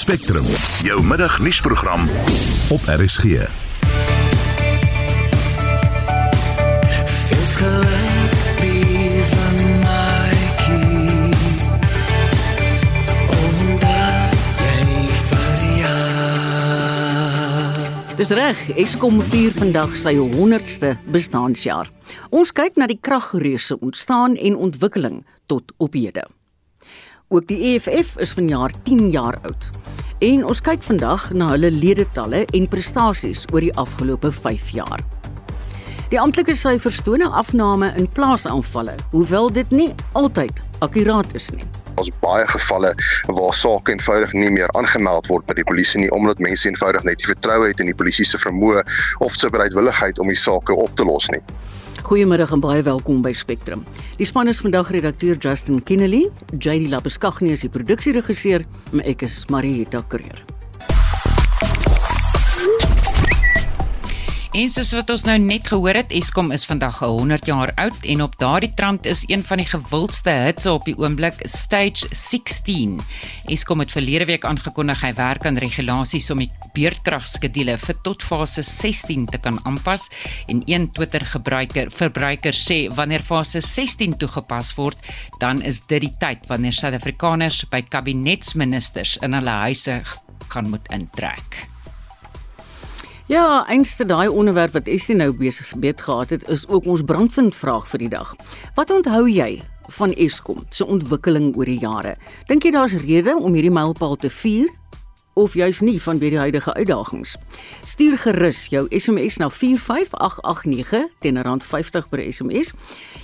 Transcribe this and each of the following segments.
Spectrum, jou middagnuusprogram op RSG. Verjaar. Dis reg, Eskom vier vandag sy 100ste bestaanjaar. Ons kyk na die kragreuse ontstaan en ontwikkeling tot op hede. Ook die EFF is vanjaar 10 jaar oud. En ons kyk vandag na hulle ledetalle en prestasies oor die afgelope 5 jaar. Die amptelike syfers toon 'n afname in plaasaanvalle, hoewel dit nie altyd akkuraat is nie. Ons baie gevalle waar sake eenvoudig nie meer aangemeld word by die polisie nie omdat mense eenvoudig net nie vertroue het in die polisie se vermoë of se bereidwilligheid om die sake op te los nie. Goeiemiddag en baie welkom by Spectrum. Die span is vandag redakteur Justin Kennedy, JD Labuskaghni is die produksieregisseur en ek is Marieta Kreer. En soos wat ons nou net gehoor het, Eskom is vandag 100 jaar oud en op daardie trant is een van die gewildste hitse op die oomblik Stage 16. Eskom het verlede week aangekondig hy werk aan regulasies om die beurtkragskedule vir tot fase 16 te kan aanpas en een Twitter gebruiker verbruiker sê wanneer fase 16 toegepas word, dan is dit die tyd wanneer Suid-Afrikaners by kabinetsministers in hulle huise gaan moet intrek. Ja, einste daai onderwerp wat Essie nou besig gebed gehad het, is ook ons brandvind vraag vir die dag. Wat onthou jy van Eskom se ontwikkeling oor die jare? Dink jy daar's rede om hierdie mylpaal te vier of juis nie vanweë die huidige uitdagings? Stuur gerus jou SMS na 45889 teen R50 per SMS.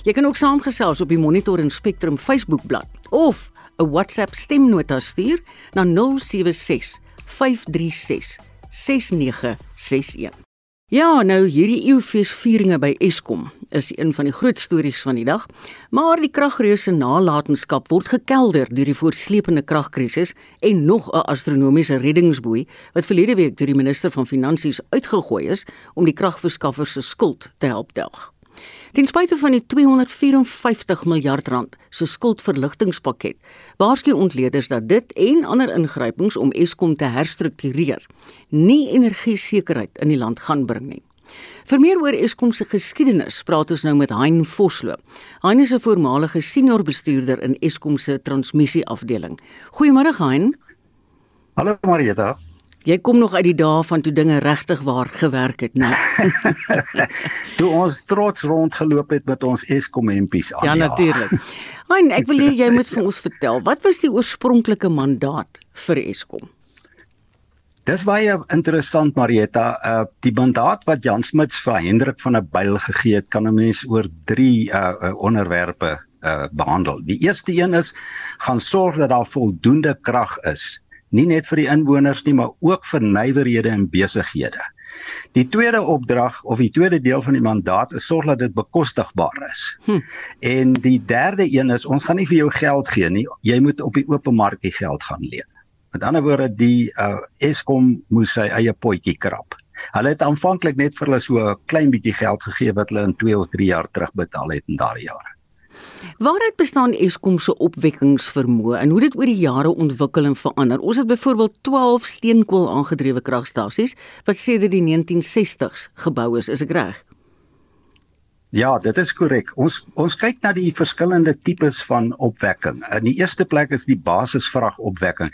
Jy kan ook saamgesels op die Monitor en Spectrum Facebookblad of 'n WhatsApp stemnota stuur na 076 536 6961. Ja, nou hierdie eeufeesvieringe by Eskom is een van die groot stories van die dag, maar die kragreuse nalatenskap word gekelder deur die voortsleepende kragkrisis en nog 'n astronomiese reddingsboei wat verlede week deur die minister van Finansies uitgegooi is om die kragverskaffers se skuld te help delg. Ten spyte van die 254 miljard rand se skuldverligtingspakket, waarsku ontleeders dat dit en ander ingrypings om Eskom te herstruktureer nie energiesekerheid in die land gaan bring nie. Vir meer oor Eskom se geskiedenis, praat ons nou met Hein Vosloo. Hein is 'n voormalige senior bestuurder in Eskom se transmissieafdeling. Goeiemôre Hein. Hallo Marieta. Jy kom nog uit die dae van toe dinge regtig waar gewerk het, né? Toe ons trots rondgeloop het met ons Eskom hempies aan. Ja, natuurlik. Hein, ek wil hê jy moet vir ons vertel, wat was die oorspronklike mandaat vir Eskom? Dis baie interessant Marieta. Uh die mandaat wat Jan Smuts vir Hendrik van der Byl gegee het, kan 'n mens oor 3 uh, uh onderwerpe uh behandel. Die eerste een is gaan sorg dat daar voldoende krag is, nie net vir die inwoners nie, maar ook vir nywerhede en besighede. Die tweede opdrag of die tweede deel van die mandaat is sorg dat dit bekostigbaar is. Hm. En die derde een is ons gaan nie vir jou geld gee nie, jy moet op die open mark die geld gaan leen. Met ander woorde die uh, Eskom moes sy eie potjie krap. Hulle het aanvanklik net vir hulle so 'n klein bietjie geld gegee wat hulle in 2 of 3 jaar terugbetaal het in daardie jare. Waaruit bestaan Eskom se opwekkingsvermoë en hoe dit oor die jare ontwikkel en verander? Ons het byvoorbeeld 12 steenkool aangedrewe kragstasies wat sedert die 1960s gebou is, is ek reg? Ja, dit is korrek. Ons ons kyk na die verskillende tipes van opwekking. In die eerste plek is die basisvragopwekking.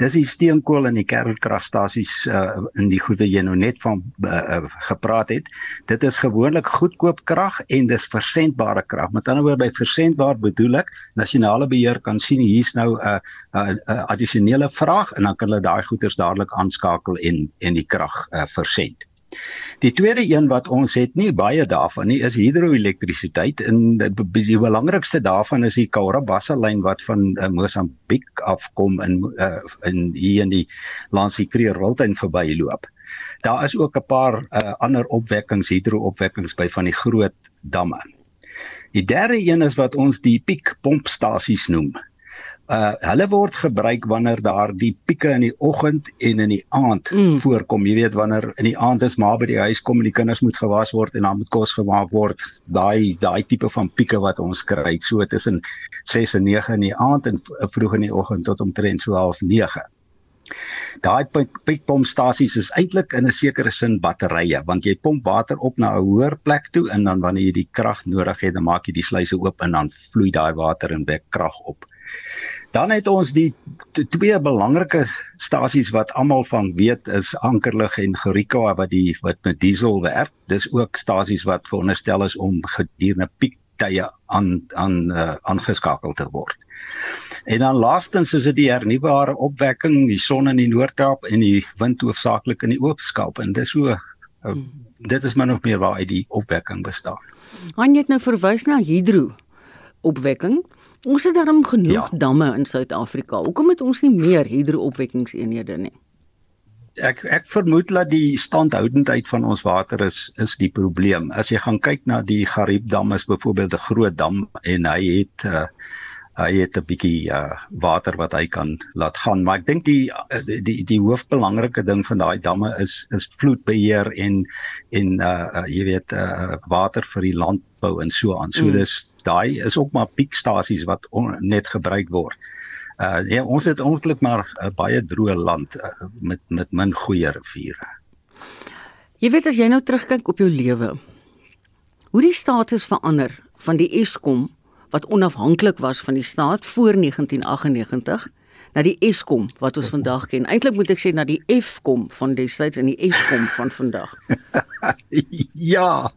Dis die steenkool en die kernkragstasies uh, in die goede jy nou net van uh, uh, gepraat het. Dit is gewoonlik goedkoop krag en dis versendbare krag. Met ander woorde by versendbaar bedoel ek nasionale beheer kan sien hier's nou 'n uh, 'n uh, uh, addisionele vraag en dan kan hulle daai goederes dadelik aanskakel en en die krag uh, versend. Die tweede een wat ons het nie baie daarvan nie is hidroelektrisiteit en die, belangrikste daarvan is die Karabassa lyn wat van uh, Mosambiek afkom in uh, in hier in die langs die Kreerwiltuin verbyloop. Daar is ook 'n paar uh, ander opwekkings hidroopwekkings by van die groot damme. Die derde een is wat ons die piekpompstasies noem uh hulle word gebruik wanneer daar die pieke in die oggend en in die aand mm. voorkom. Jy weet wanneer in die aand is maar by die huis kom en die kinders moet gewas word en dan moet kos gemaak word. Daai daai tipe van pieke wat ons kry so tussen 6 en 9 in die aand en vroeg in die oggend tot omtrent so half 9. Daai piekpompstasies is eintlik in 'n sekere sin batterye want jy pomp water op na 'n hoër plek toe en dan wanneer jy die krag nodig het, dan maak jy die sluise oop en dan vloei daai water en wek krag op. Dan het ons die twee belangrike stasies wat almal van weet is Ankerlig en Gerika wat die wat met diesel werk. Dis ook stasies wat veronderstel is om gedurende piektye aan aan uh, aangeskakel te word. En dan laastens is dit die hernubare opwekking, die son in die Noord-Kaap en die wind hoofsaaklik in die Oos-Kaap en dis so uh, dit is maar nog meer waar uit die opwekking bestaan. Han het nou verwys na hidro opwekking. Ons het daarom genoeg ja. damme in Suid-Afrika. Hoekom het ons nie meer hidro-opwekkingseenhede nie? Ek ek vermoed dat die standhoudendheid van ons water is is die probleem. As jy gaan kyk na die Gariep dam is byvoorbeeld 'n groot dam en hy het uh, hy het 'n bietjie uh water wat hy kan laat gaan maar ek dink die die die, die hoofbelangrike ding van daai damme is is vloedbeheer en en uh, uh jy weet uh water vir die landbou en so aan. So mm. dis daai is ook maar piekstasies wat on, net gebruik word. Uh ja, ons het eintlik maar 'n uh, baie droë land uh, met met min goeie riviere. Jy weet as jy nou terugkyk op jou lewe, hoe die status verander van die Eskom wat onafhanklik was van die staat voor 1998 na die Eskom wat ons vandag ken. Eintlik moet ek sê na die Fkom van destyds en die Eskom van vandag. ja.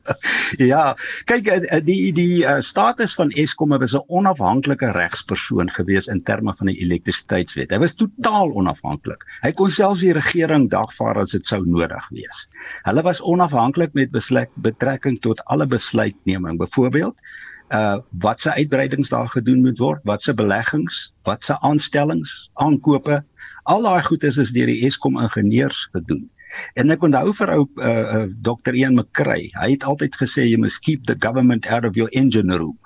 Ja. Kyk eh, eh, die die uh, status van Eskom was 'n onafhanklike regspersoon gewees in terme van die elektrisiteitswet. Hy was totaal onafhanklik. Hy kon selfs die regering dagvaar as dit sou nodig wees. Hulle was onafhanklik met besluit betrekking tot alle besluitneming. Byvoorbeeld uh wat se uitbreidings daar gedoen moet word, wat se beleggings, wat se aanstellings, aankope, al daai goedes is deur die Eskom ingenieurs gedoen. En ek onthou vir ou uh, uh Dr. Ian McCray, hy het altyd gesê you must keep the government out of your engine room.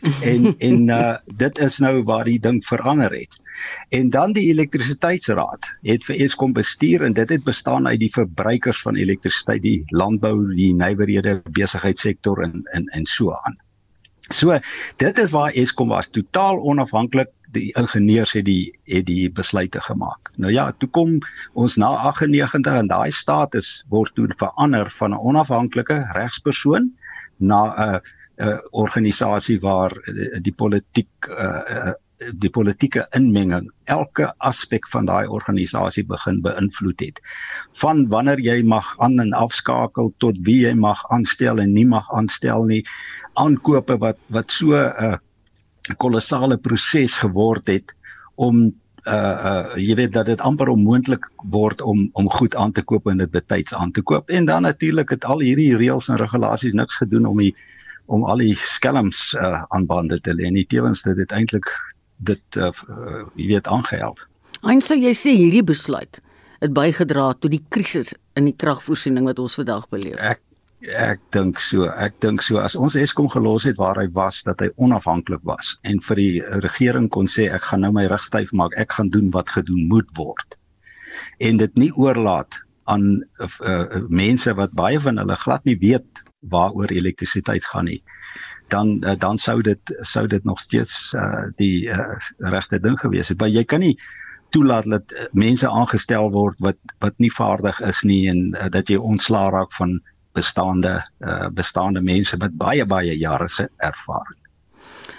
en en uh dit is nou waar die ding verander het. En dan die elektrisiteitsraad het vir Eskom bestuur en dit het bestaan uit die verbruikers van elektrisiteit, die landbou, die nywerhede, besigheidssektor en en en so aan. So dit is waar Eskom was totaal onafhanklik die ingenieurs het die het die besluite gemaak. Nou ja, toe kom ons na 98 en daai status word toe verander van 'n onafhanklike regspersoon na 'n 'n organisasie waar die politiek 'n uh, uh, die politieke inmenging elke aspek van daai organisasie begin beïnvloed het. Van wanneer jy mag aan en afskakel tot wie jy mag aanstel en nie mag aanstel nie, aankope wat wat so 'n uh, kolossale proses geword het om uh uh jy weet dat dit amper onmoontlik word om om goed aan te koop en dit betyds aan te koop en dan natuurlik het al hierdie reëls en regulasies niks gedoen om die om al die skelms uh aan bande te lê nie tevens dit het eintlik dit uh, uh jy weet aangehelp. En sou jy sê hierdie besluit het bygedra tot die krisis in die kragvoorsiening wat ons vandag beleef? Ek ek dink so. Ek dink so as ons Eskom gelos het waar hy was dat hy onafhanklik was en vir die regering kon sê ek gaan nou my rug styf maak, ek gaan doen wat gedoen moet word. En dit nie oorlaat aan uh, uh, mense wat baie van hulle glad nie weet waaroor elektrisiteit gaan nie dan uh, dan sou dit sou dit nog steeds uh, die uh, regte ding gewees het. Maar jy kan nie toelaat dat mense aangestel word wat wat nie vaardig is nie en uh, dat jy ontslaa raak van bestaande uh, bestaande mense met baie baie jare se ervaring.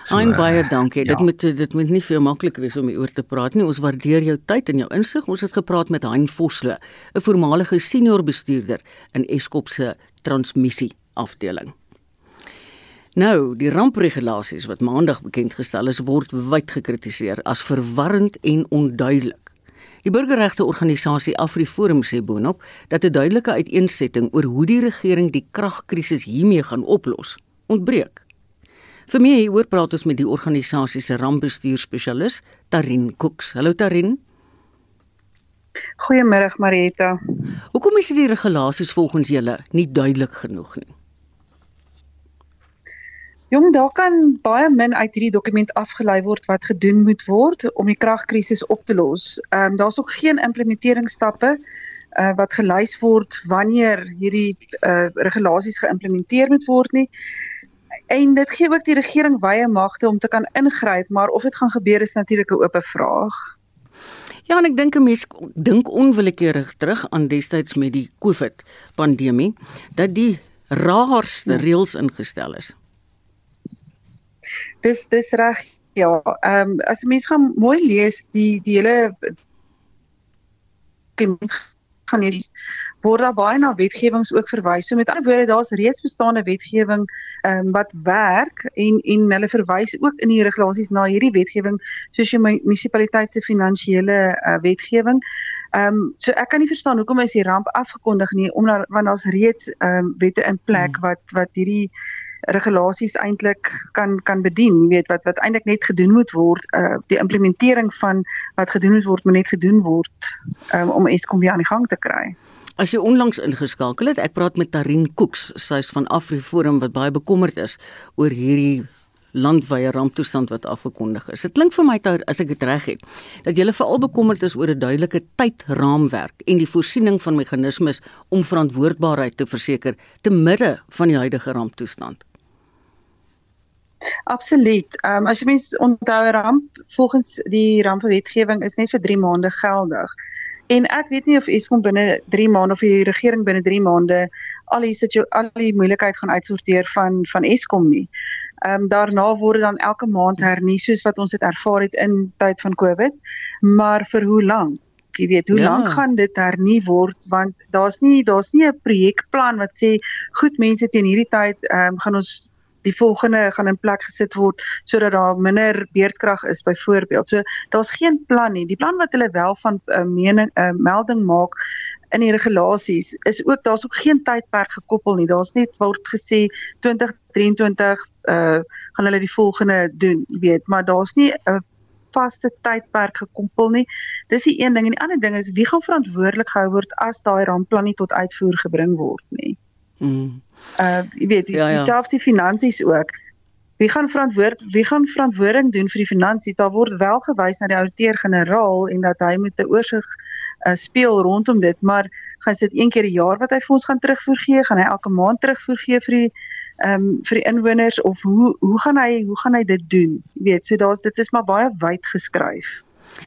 So, Ein baie dankie. Ja. Dit moet dit moet nie veel maklik wees om hieroor te praat nie. Ons waardeer jou tyd en jou insig. Ons het gepraat met Hein Vosloo, 'n voormalige senior bestuurder in Eskom se transmissie afdeling. Nou, die rampregulasies wat maandag bekend gestel is, word wyd gekritiseer as verwarrend en onduidelik. Die burgerregte organisasie AfriForum sê boonop dat 'n duidelike uiteensetting oor hoe die regering die kragkrisis hiermee gaan oplos, ontbreek. Vir meer hieroor praat ons met die organisasie se rampbestuurspesialis, Tarin Cooks. Hallo Tarin. Goeiemôre Marieta. Hoekom is die regulasies volgens julle nie duidelik genoeg nie? Jong, daar kan baie min uit hierdie dokument afgelei word wat gedoen moet word om die kragkrisis op te los. Ehm um, daar's ook geen implementeringsstappe uh, wat gelys word wanneer hierdie uh, regulasies geïmplementeer moet word nie. En dit gee ook die regering wye magte om te kan ingryp, maar of dit gaan gebeur is natuurlik 'n oop vraag. Ja, en ek dink 'n mens dink onwillekeurig terug aan destyds met die COVID pandemie dat die raarste reëls ingestel is. Dis dis reg. Ja, ehm um, as mens gaan mooi lees die die hele gaan hierdie word daar baie na wetgewings ook verwys. So met ander woorde, daar's reeds bestaande wetgewing ehm um, wat werk en en hulle verwys ook in die regulasies na hierdie wetgewing soos die munisipaliteit se finansiële uh, wetgewing. Ehm um, so ek kan nie verstaan hoekom is die ramp afgekondig nie omdat want daar's reeds ehm um, wette in plek hmm. wat wat hierdie regulasies eintlik kan kan bedien, jy weet wat wat eintlik net gedoen moet word, uh die implementering van wat gedoen moet word moet net gedoen word um, om Eskom weer aan die gang te kry. As jy onlangs ingeskakel het, ek praat met Tarin Koeks, sy's van AfriForum wat baie bekommerd is oor hierdie landwyse ramptoestand wat afgekondig is. Dit klink vir my as ek dit reg het, dat jy veral bekommerd is oor 'n duidelike tydraamwerk en die voorsiening van meganismes om verantwoordbaarheid te verseker te midde van die huidige ramptoestand. Absoluut. Ehm um, as jy mens onthou ramp volgens die rampwetgewing is net vir 3 maande geldig. En ek weet nie of Eskom binne 3 maande of die regering binne 3 maande al die situ al die moeilikheid gaan uitsorteer van van Eskom nie. Ehm um, daarna word dan elke maand hernie soos wat ons dit ervaar het in tyd van Covid. Maar vir hoe lank? Jy weet, hoe ja. lank gaan dit hernie word want daar's nie daar's nie 'n projekplan wat sê goed mense teen hierdie tyd ehm um, gaan ons die volgende gaan in plek gesit word sodat daar minder beerdkrag is byvoorbeeld. So daar's geen plan nie. Die plan wat hulle wel van 'n uh, eh, mening 'n uh, eh, melding maak in die regulasies is ook daar's ook geen tydperk gekoppel nie. Daar's net word gesê 2023 uh gaan hulle die volgende doen, jy weet, maar daar's nie 'n vaste tydperk gekoppel nie. Dis die een ding en die ander ding is wie gaan verantwoordelik gehou word as daai rampplan nie tot uitvoer gebring word nie. Mm. Uh jy weet, die, ja, ja. dieselfde finansies ook. Wie gaan verantwoord wie gaan verantwoording doen vir die finansies? Daar word wel gewys na die ouditeur-generaal en dat hy moet 'n oorsig uh, speel rondom dit, maar gaan dit een keer 'n jaar wat hy vir ons gaan terugvoer gee? Gaan hy elke maand terugvoer gee vir die ehm um, vir die inwoners of hoe hoe gaan hy hoe gaan hy dit doen? Jy weet, so daar's dit is maar baie wyd geskryf.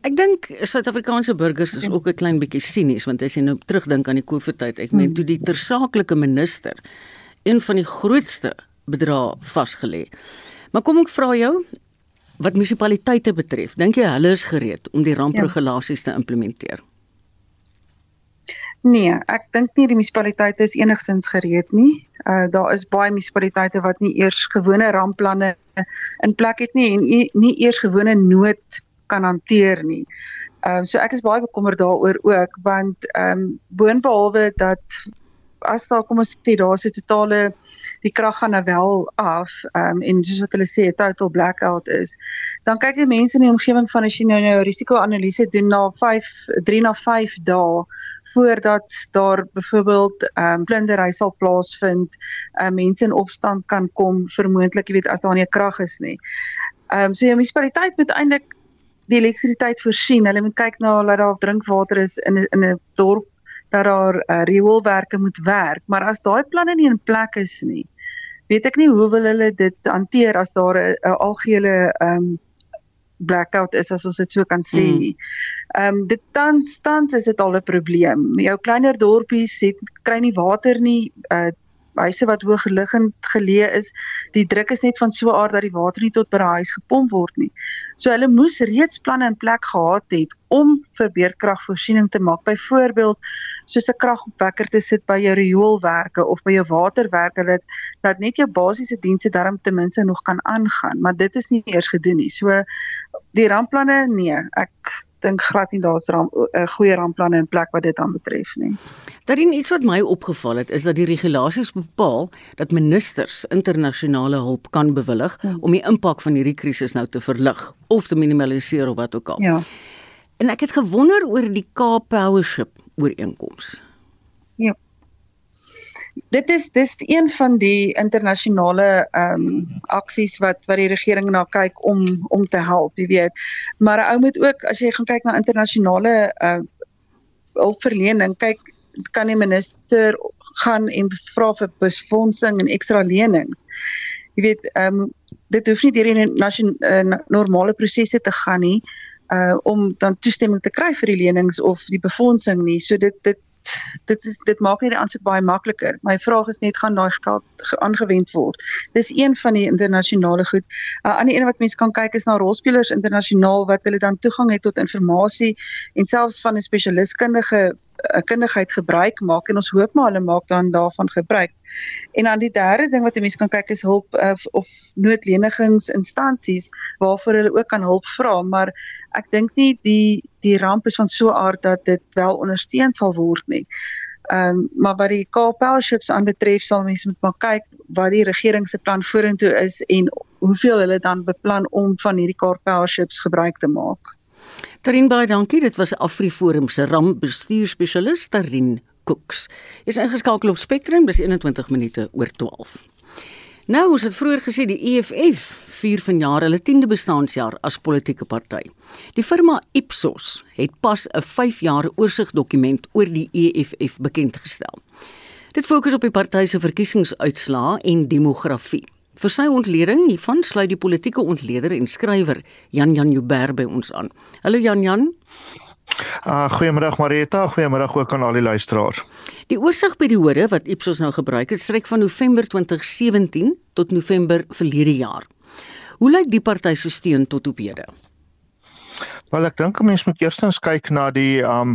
Ek dink Suid-Afrikaanse burgers is ook 'n klein bietjie sinies want as jy nou terugdink aan die COVID tyd, ek meen hmm. toe die tersaaklike minister een van die grootste bedrae vasgelê. Maar kom ek vra jou wat munisipaliteite betref, dink jy hulle is gereed om die rampregulasies ja. te implementeer? Nee, ek dink nie die munisipaliteite is enigsins gereed nie. Uh daar is baie munisipaliteite wat nie eers gewone rampplanne in plek het nie en nie eers gewone nood kan hanteer nie. Ehm um, so ek is baie bekommerd daaroor ook want ehm um, boonbehalwe dat as daar kom ons sê daar is 'n totale die krag gaan nou wel af um, en soos wat hulle sê total blackout is dan kyk die mense in die omgewing van as jy nou nou risiko-analise doen na 5 3 na 5 dae voordat daar byvoorbeeld ehm um, blindery sal plaasvind, ehm uh, mense in opstand kan kom vermoedelik, jy weet as daar nie krag is nie. Ehm um, so die munisipaliteit moet eintlik die elektrisiteit voorsien. Hulle moet kyk na dat daar drinkwater is in in 'n dorp dat daar uh, rioolwerke moet werk, maar as daai planne nie in plek is nie, weet ek nie hoe wil hulle dit hanteer as daar 'n algehele um blackout is as ons dit so kan sê hmm. nie. Ehm um, dit tans tans is dit al 'n probleem. Jou kleiner dorpies het kry nie water nie. Uh huise wat hoog liggend geleë is, die druk is net van so 'n aard dat die water nie tot by die huis gepomp word nie. So hulle moes reeds planne in plek gehad het om vir beerdkragvoorsiening te maak. Byvoorbeeld soos 'n kragopwekker te sit by jou rioolwerke of by jou waterwerke dat dat net jou basiese dienste darm ten minste nog kan aangaan, maar dit is nie eers gedoen nie. So die rampplanne nee, ek dink glad nie daar's 'n uh, goeie rampplanne in plek wat dit aan betref nie. Daarin iets wat my opgeval het is dat die regulasies bepaal dat ministers internasionale hulp kan bewillig ja. om die impak van hierdie krisis nou te verlig of te minimaliseer of wat ook al. Ja. En ek het gewonder oor die Cape Powership ooreenkoms. Dit is dis een van die internasionale ehm um, aksies wat wat die regering na kyk om om te help, jy weet. Maar 'n ou moet ook as jy gaan kyk na internasionale uh hulpverlening, kyk kan die minister gaan en vra vir befondsing en ekstra lenings. Jy weet, ehm um, dit hoef nie deur die nasionale uh, normale prosesse te gaan nie. uh om dan toestemming te kry vir die lenings of die befondsing nie. So dit dit dit is dit maak net die aansoek baie makliker. My vraag is net gaan daai geld aangewend word. Dis een van die internasionale goed. 'n uh, Ander een wat mense kan kyk is na rolspelers internasionaal wat hulle dan toegang het tot inligting en selfs van 'n spesialiskundige 'n kundigheid gebruik maak en ons hoop maar hulle maak dan daarvan gebruik. En dan die derde ding wat 'n mens kan kyk is hulp uh, of noodlenigingsinstansies waarvoor hulle ook kan hulp vra, maar ek dink nie die die ramp is van so 'n aard dat dit wel ondersteun sal word nie. Ehm um, maar wat die Kaapelships aanbetref sal mense moet maar kyk wat die regering se plan vorentoe is en hoeveel hulle dan beplan om van hierdie Kaapelships gebruik te maak. Tarin baie dankie. Dit was Afriforum se rampbestuurspesialis Tarin Cooks. Jy's ingeskakel op Spectrum, dis 21 minute oor 12. Nou, ons het vroeër gesê die EFF vier vanjaar hulle 10de bestaanjaar as politieke party. Die firma Ipsos het pas 'n 5 jaar oorsigdokument oor die EFF bekendgestel. Dit fokus op die party se verkiesingsuitslae en demografie. Vir sy ontleding hiervan sluit die politieke ontleder en skrywer Jan Jan Joubert by ons aan. Hallo Jan Jan. Uh goeiemôre Marita, goeiemôre ook aan al die luisteraars. Die oorsigperiode wat Ipsos nou gebruik het, strek van November 2017 tot November verlede jaar. Hoe lyk die party se steun tot op hede? Wel ek dink 'n mens moet eerstens kyk na die um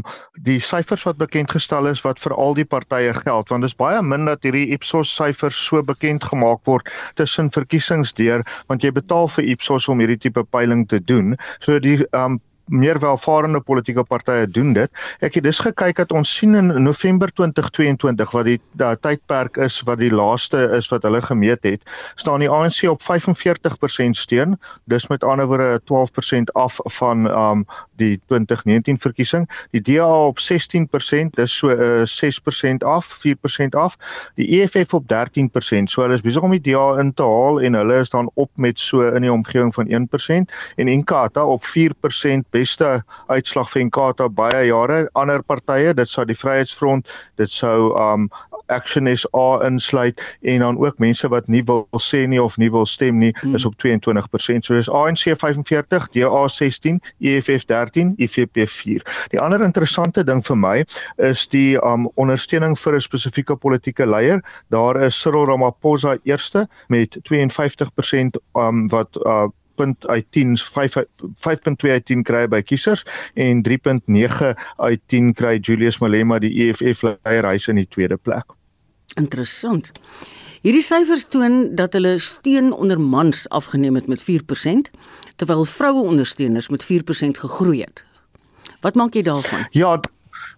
die syfers wat bekend gestel is wat vir al die partye geld want dit is baie min dat hierdie Ipsos syfers so bekend gemaak word tussen verkiesings deur want jy betaal vir Ipsos om hierdie tipe peiling te doen. So die um meer welvarende politieke partye doen dit. Ek het dus gekyk dat ons sien in November 2022 wat die da, tydperk is wat die laaste is wat hulle gemeet het, staan die ANC op 45% steun. Dis met ander woorde 12% af van um die 2019 verkiesing. Die DA op 16%, dis so uh, 6% af, 4% af. Die EFF op 13%. So hulle is besig om die DA in te haal en hulle is dan op met so in die omgewing van 1% en Inkatha op 4% beste uitslag vir Inkatha baie jare. Ander partye, dit sou die Vryheidsfront, dit sou um Action SA insluit en dan ook mense wat nie wil sê nie of nie wil stem nie hmm. is op 22%. So dis ANC 45, DA 16, EFF 13, IFP 4. Die ander interessante ding vir my is die um ondersteuning vir 'n spesifieke politieke leier. Daar is Cyril Ramaphosa eerste met 52% um wat uh punt uit 10 5.2 uit 10 kry by kiesers en 3.9 uit 10 kry Julius Malema die EFF leier hy's in die tweede plek. Interessant. Hierdie syfers toon dat hulle steun onder mans afgeneem het met 4% terwyl vroue ondersteuners met 4% gegroei het. Wat maak jy daarvan? Ja,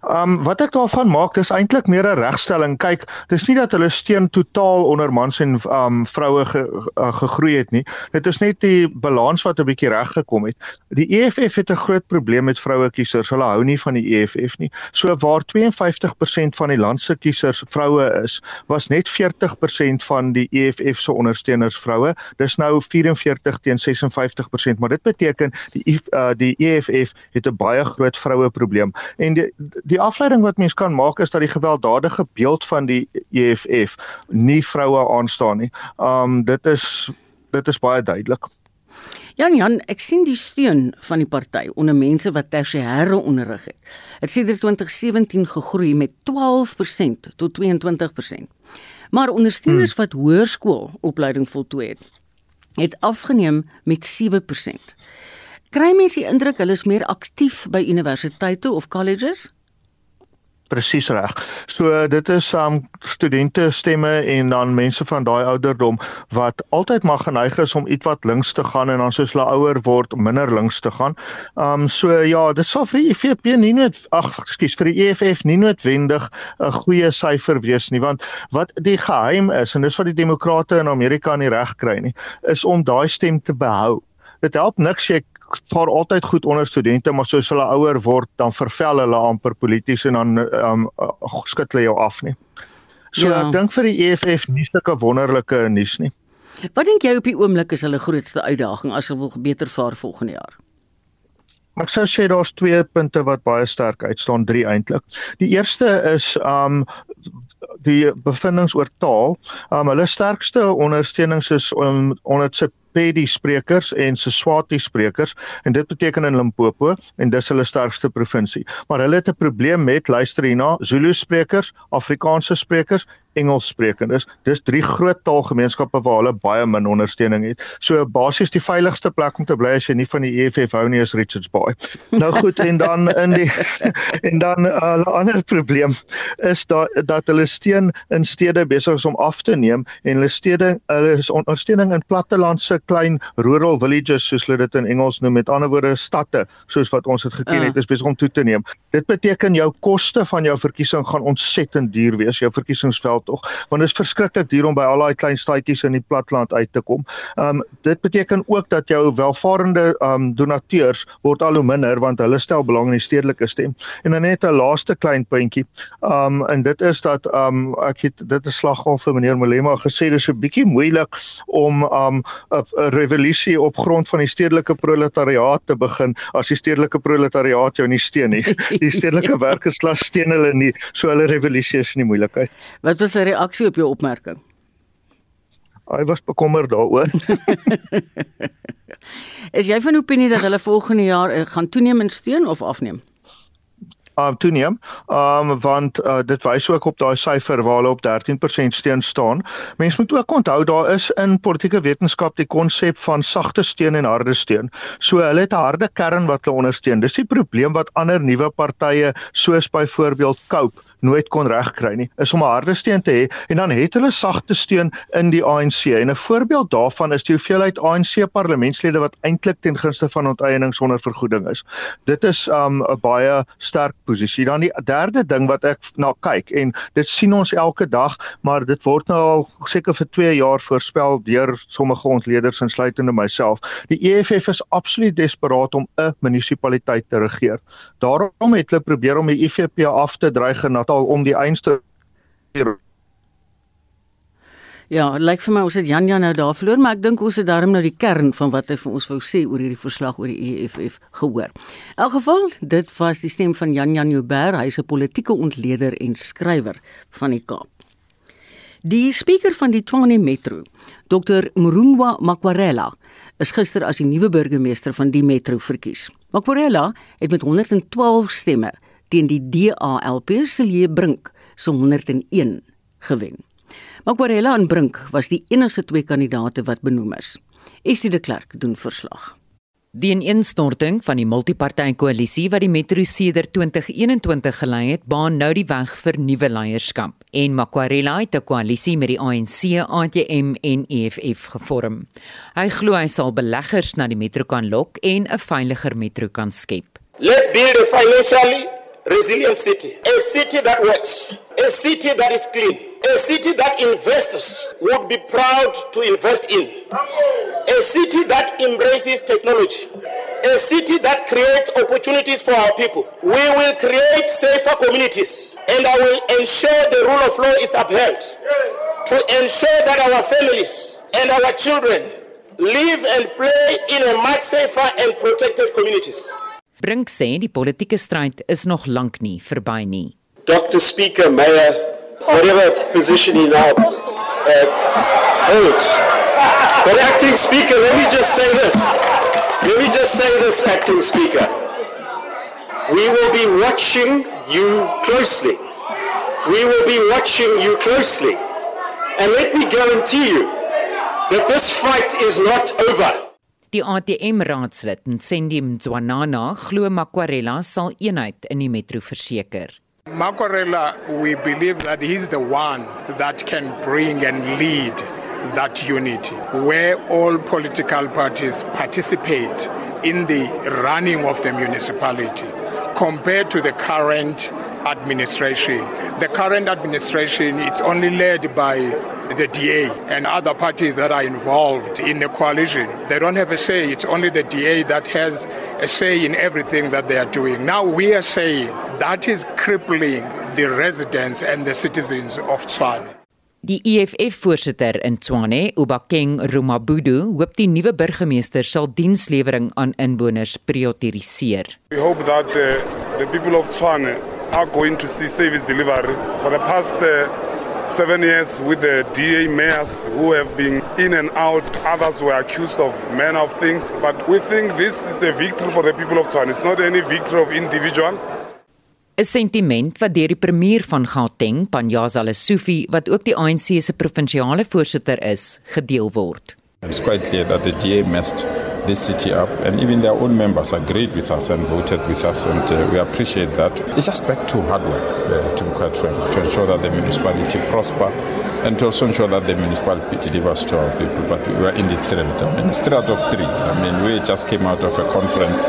Um wat ek daarvan maak dis eintlik meer 'n regstelling. Kyk, dis nie dat hulle steun totaal onder mans en um vroue ge, uh, gegroei het nie. Dit is net die balans wat 'n bietjie reg gekom het. Die EFF het 'n groot probleem met vroue kiesers. Hulle hou nie van die EFF nie. So waar 52% van die land se kiesers vroue is, was net 40% van die EFF se ondersteuners vroue. Dis nou 44 teen 56%, maar dit beteken die uh, die EFF het 'n baie groot vroue probleem. En die die afleiding wat mens kan maak is dat die gewelddadige beeld van die EFF nie vroue aanstaan nie. Um dit is dit is baie duidelik. Jan Jan, ek sien die steun van die party onder mense wat tersiêre onderrig het. Dit sê dit 2017 gegroei met 12% tot 22%. Maar ondersteuners hmm. wat hoërskoolopleiding voltooi het, het afgeneem met 7%. Kry mense die indruk hulle is meer aktief by universiteite of colleges? Presies reg. So dit is um studente stemme en dan mense van daai ouderdom wat altyd maar geneig is om ietwat links te gaan en dan soos hulle ouer word minder links te gaan. Um so ja, dit sal vir die EFF nie net ag ekskuus vir die EFF nie noodwendig 'n goeie syfer wees nie want wat die geheim is en dis wat die demokrate in Amerika nie reg kry nie, is om daai stem te behou. Dit help niks jy vaar altyd goed onder studente, maar soos hulle ouer word, dan vervel hulle amper polities en dan um, skud hulle jou af nie. So ja. ek dink vir die EFF nie sulke wonderlike nuus nie. Wat dink jy op die oomblik is hulle grootste uitdaging as hulle wil beter vaar volgende jaar? Ek sou sê daar's twee punte wat baie sterk uitstaan, drie eintlik. Die eerste is um die bevindinge oor taal. Um hulle sterkste ondersteunings is um, onder Sepedi sprekers en Seswati sprekers en dit beteken in Limpopo en dis hulle sterkste provinsie. Maar hulle het 'n probleem met luister hierna Zulu sprekers, Afrikaanse sprekers Engels sprekendes. Dis drie groot taalgemeenskappe waar hulle baie min ondersteuning het. So basies die veiligste plek om te bly as jy nie van die EFF hou nie is Richards Bay. Nou goed en dan in die en dan 'n uh, ander probleem is dat dat hulle steen in stede besig is om af te neem en hulle stede hulle is ondersteuning in plattelandse klein rural villages soos hulle dit in Engels noem met ander woorde stadte soos wat ons dit geken het is besig om toe te neem. Dit beteken jou koste van jou verkiesing gaan ontsettend duur wees, jou verkiesingsveld tog, want dit is verskriklik duur om by al daai klein stadjies in die platteland uit te kom. Um dit beteken ook dat jou welvarende um donateurs word al hoe minder want hulle stel belang in die stedelike stem. En dan net 'n laaste klein puntjie. Um en dit is dat um ek het dit 'n slaggal vir meneer Molema gesê dis 'n bietjie moeilik om um 'n revolusie op grond van die stedelike proletariaat te begin as die stedelike proletariaat jou nie steun nie. Die stedelike werkersklas steun hulle nie, so hulle revolusie is nie moeilikheid. Wat was sy reaksie op jou opmerking? Hy was bekommerd daaroor. Is jy van opinie dat hulle volgende jaar eh, gaan toeneem in steun of afneem? um toeneem. Um want uh, dit wys ook op daai syfer waar hulle op 13% steun staan. Mense moet ook onthou daar is in politieke wetenskap die konsep van sagte steun en harde steun. So hulle het 'n harde kern wat hulle ondersteun. Dis die probleem wat ander nuwe partye soos byvoorbeeld Cope nooit kon regkry nie is om 'n harde steun te hê en dan het hulle sagte steun in die ANC en 'n voorbeeld daarvan is die hoeveelheid ANC parlementslede wat eintlik ten gunste van onteiening sonder vergoeding is. Dit is um 'n baie sterk posisie. Dan die derde ding wat ek na kyk en dit sien ons elke dag, maar dit word nou al seker vir 2 jaar voorspel deur sommige ontleeders insluitende myself. Die EFF is absoluut desperaat om 'n munisipaliteit te regeer. Daarom het hulle probeer om die IFP af te dreig en al om die einste Ja, lyk like vir my ons het Jan Jan nou daar verloor, maar ek dink ons het daarom nou die kern van wat hy vir ons wou sê oor hierdie verslag oor die EFF gehoor. In elk geval, dit was die stem van Jan Jan Joubert, hy is 'n politieke ontleder en skrywer van die Kaap. Die spreker van die Tshwane Metro, Dr Mrungwa Makwarela, is gister as die nuwe burgemeester van die metro verkies. Makwarela het met 112 stemme teen die DALP se Lee Brink se 101 gewen. Makwarela en Brink was die enigste twee kandidaate wat benoem is. Esie de Klerk doen verslag. Die ineenstorting van die multipartytjie-koalisie wat die Metro sedert 2021 gelei het, baan nou die weg vir nuwe leierskap. En Makwarela het 'n koalisie met die ANC, ATM en EFF gevorm. Hy glo hy sal beleggers na die metro kan lok en 'n veiliger metro kan skep. Let's build a financially resilient city, a city. that works, a city that is clean, a city that investors would be proud to invest in, a city that embraces technology, a city that creates opportunities for our people. We will create safer communities and I will ensure the rule of law is upheld. To ensure that our families and our children live and play in a much safer and protected communities. Brink sê die politieke stryd is nog lank nie verby nie. Dr. Speaker, Mayor, whatever position he now uh, holds. But acting speaker, let me just say this. Let me just say this, acting speaker. We will be watching you closely. We will be watching you closely. And let me guarantee you that this fight is not over. Die ATM raadslid Nsendi Mzwanana glo Makwarela sal eenheid in die metro verseker. Makorela, we believe that he's the one that can bring and lead that unity, where all political parties participate in the running of the municipality, compared to the current administration. The current administration it's only led by the DA and other parties that are involved in the coalition. They don't have a say. It's only the DA that has a say in everything that they are doing. Now we are saying that is crippling the residents and the citizens of Tswane. Die EFF-voorsitter in Tshwane, Ubakeng Rumabudu, hoop die nuwe burgemeester sal dienslewering aan inwoners prioritiseer. We hope that uh, the people of Tswane are going to see service delivery. For the past uh, seven years with the DA mayors who have been in and out. Others were accused of manner of things. But we think this is a victory for the people of Tswana. It's not any victory of individual. 'n Sentiment wat deur die premier van Gauteng, Panyaza Lesufi, wat ook die ANC se provinsiale voorsitter is, gedeel word. It's quite clear that the DA messed this city up, and even their own members agreed with us and voted with us, and uh, we appreciate that. It's just back to hard work, uh, to be quite frank, to ensure that the municipality prosper and to also ensure that the municipality delivers to our people. But we are indeed thrilled. I mean, it's three out of three. I mean, we just came out of a conference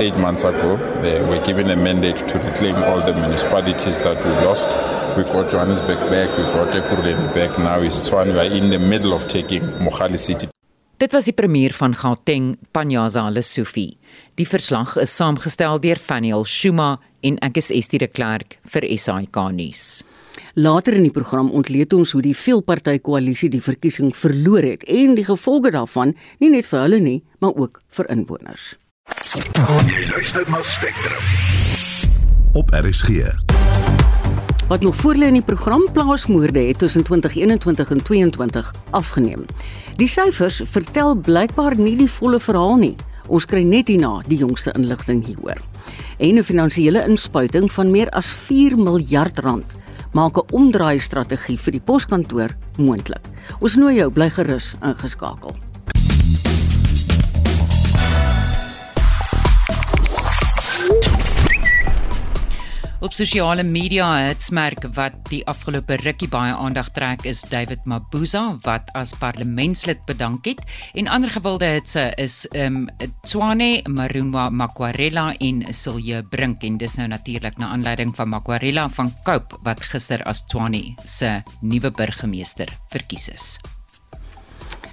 eight months ago. Uh, we're given a mandate to reclaim all the municipalities that we lost. We got Johannesburg back, we got Ekurhuleni back. Now it's Tshwane. We are in the middle of taking Mohali City Dit was die premier van Gauteng, Panyaza Lesufi. Die verslag is saamgestel deur Faniel Shuma en ek is Estie de Klerk vir SAK nuus. Later in die program ontleed ons hoe die veelparty koalisie die verkiesing verloor het en die gevolge daarvan nie net vir hulle nie, maar ook vir inwoners. Jy luister na Spectrum. Op RSG. Wat nog voor lê in die program plaasmoorde het tussen 2021 en 2022 afgeneem. Die syfers vertel blykbaar nie die volle verhaal nie. Ons kry net hierna die jongste inligting hieroor. En 'n finansiële inspuiting van meer as 4 miljard rand maak 'n omdraai strategie vir die poskantoor moontlik. Ons nooi jou bly gerus ingeskakel. Op sosiale media hitsmerk wat die afgelope rukkie baie aandag trek is David Mabuza wat as parlementslid bedank het en ander gewilde hitse is um Tswane Marunwa Makwarela en Silje Brink en dis nou natuurlik na aanleiding van Makwarela van Cope wat gister as Tswane se nuwe burgemeester verkies is.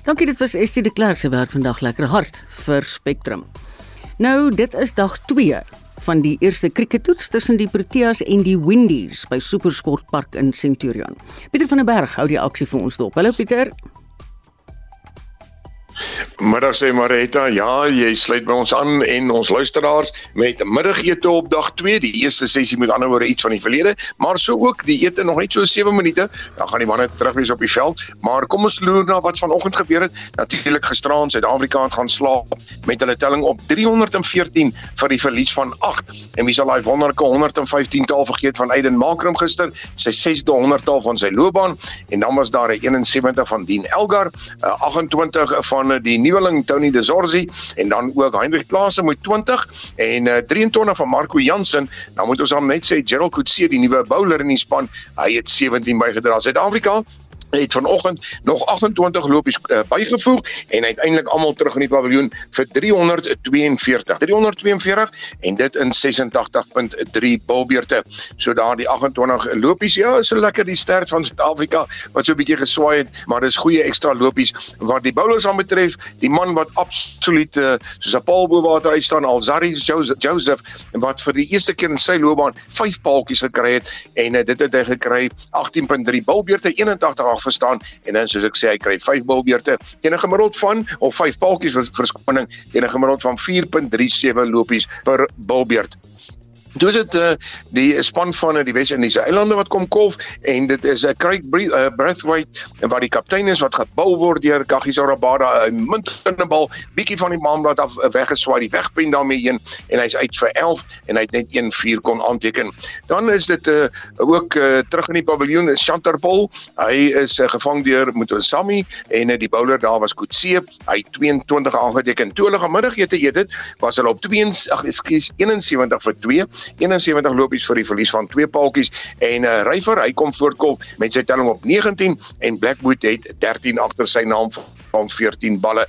Dankie dit was Estie de Klerk se werk vandag lekker hard vir Spectrum. Nou dit is dag 2 van die eerste krieketoets tussen die Proteas en die Windies by Supersportpark in Centurion. Pieter van der Berg hou die aksie vir ons dop. Hallo Pieter. Middag sê Marita, ja, jy sluit by ons aan en ons luisteraars met middagete op dag 2. Die eerste sessie met ander woorde iets van die verlede, maar so ook die ete nog net so 7 minute, dan gaan die manne terug wees op die veld. Maar kom ons loer na wat vanoggend gebeur het. Natuurlik gisteraan Suid-Afrika het gaan slaap met hulle telling op 314 vir die verlies van 8. En wie sal daai wonderlike 115 taal vergeet van Aiden Makram gister, sy 6de 100 taal van sy loopbaan en dan was daar 'n 71 van Dean Elgar, 'n 28 van die nuweling Tony De Zorzi en dan ook Heinrich Klaasen met 20 en uh, 23 van Marco Jansen. Nou moet ons dan net sê Gerald Coetzee die nuwe bowler in die span, hy het 17 bygedra. Suid-Afrika het vanoggend nog 28 lopies uh, bygevoeg en uiteindelik almal terug in die paviljoen vir 342 342 en dit in 86.3 bilbeerte so daar die 28 lopies ja so lekker die stert van Suid-Afrika wat so 'n bietjie geswaai het maar dis goeie ekstra lopies wat die bowlers aan betref die man wat absoluut uh, soos 'n paal bo water uit staan Alzari Joseph en wat vir die eerste keer in sy loopbaan 5 paaltjies gekry het en uh, dit het hy gekry 18.3 bilbeerte 81 verstaan en dan soos ek sê hy kry 5 bilbeerte teen 'n gemiddeld van of 5 paaltjies vir verskoning teen 'n gemiddeld van 4.37 lopies per bilbeert. Dit is uh, die span van die Wes-Indiese eilande wat kom kolf en dit is 'n uh, Craig uh, Brathwaite wat die kaptein is wat gebou word deur Kagiso Rabada 'n uh, muntende bal bietjie van die maanblad af uh, weggeswaai die wegpen daarmee heen en hy's uit vir 11 en hy het net 1-4 kon aanteken. Dan is dit uh, ook uh, terug in die paviljoen is Chanterpol. Hy is uh, gevang deur Mutosami en uh, die bowler daar was Kutse. Hy 22 aangeteken. Toe hulle gemiddagete eet het, was hulle op 2 ag ekskuus 71 vir 2 71 lopies vir die verlies van twee paaltjies en uh, ryfer hy kom voortkom met sy telling op 19 en Blackwood het 13 agter sy naam van 14 balle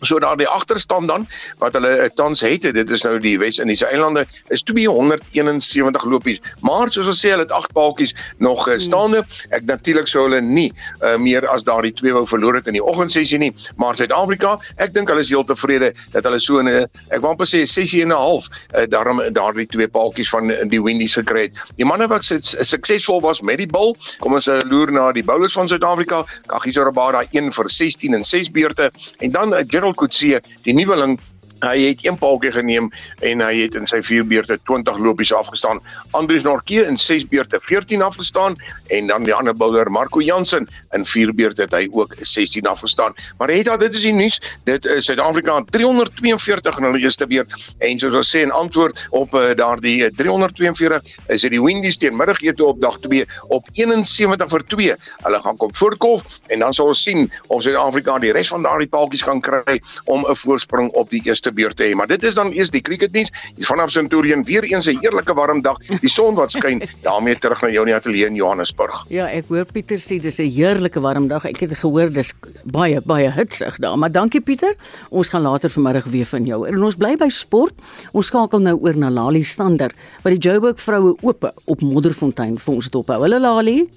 So daar die agterstand dan wat hulle uh, tans het, dit is nou die Wes-Indiese eilande is 271 lopies. Maar soos ons sê, hulle het 8 paaltjies nog uh, staande. Ek natuurlik sou hulle nie uh, meer as daardie twee wou verloor het in die oggendsessie nie, maar Suid-Afrika, ek dink hulle is heel tevrede dat hulle so 'n ek wou amper sê sessie en 'n half uh, daarom daardie twee paaltjies van die Windies gekry het. Die manne wat suksesvol was met die bal, kom ons loer na die bowlers van Suid-Afrika. Kagiso Rabada 1 vir 16 en 6 beurte en dan uh, Gerald Coetzee, die nuweling Hy het een paaltjie geneem en hy het in sy vier beurte 20 lopies afgestaan. Andries Norke in 6 beurte 14 afgestaan en dan die ander bouler Marco Jansen in vier beurte het hy ook 16 afgestaan. Maar het dit is die nuus. Dit is Suid-Afrika 342 in hulle eerste beurt en soos ons sê in antwoord op uh, daardie 342 is dit die Windies teen middagete op dag 2 op 71 vir 2. Hulle gaan kom voorkolf en dan sal ons sien of Suid-Afrika die res van daardie paaltjies gaan kry om 'n voorsprong op die eerste beurt te hê. Maar dit is dan eers die cricketnuus. Hier vanaf Centurion weer eens 'n heerlike warm dag. Die son wat skyn. daarmee terug na jou in die ateljee in Johannesburg. Ja, ek hoor Pieter sê dis 'n heerlike warm dag. Ek het gehoor dis baie baie hitsig daar. Maar dankie Pieter. Ons gaan later vanmiddag weer van jou. En ons bly by sport. Ons skakel nou oor na Lali Stander wat die Joburg vroue oop op Modderfontein vir ons dophou. Hulle Lali.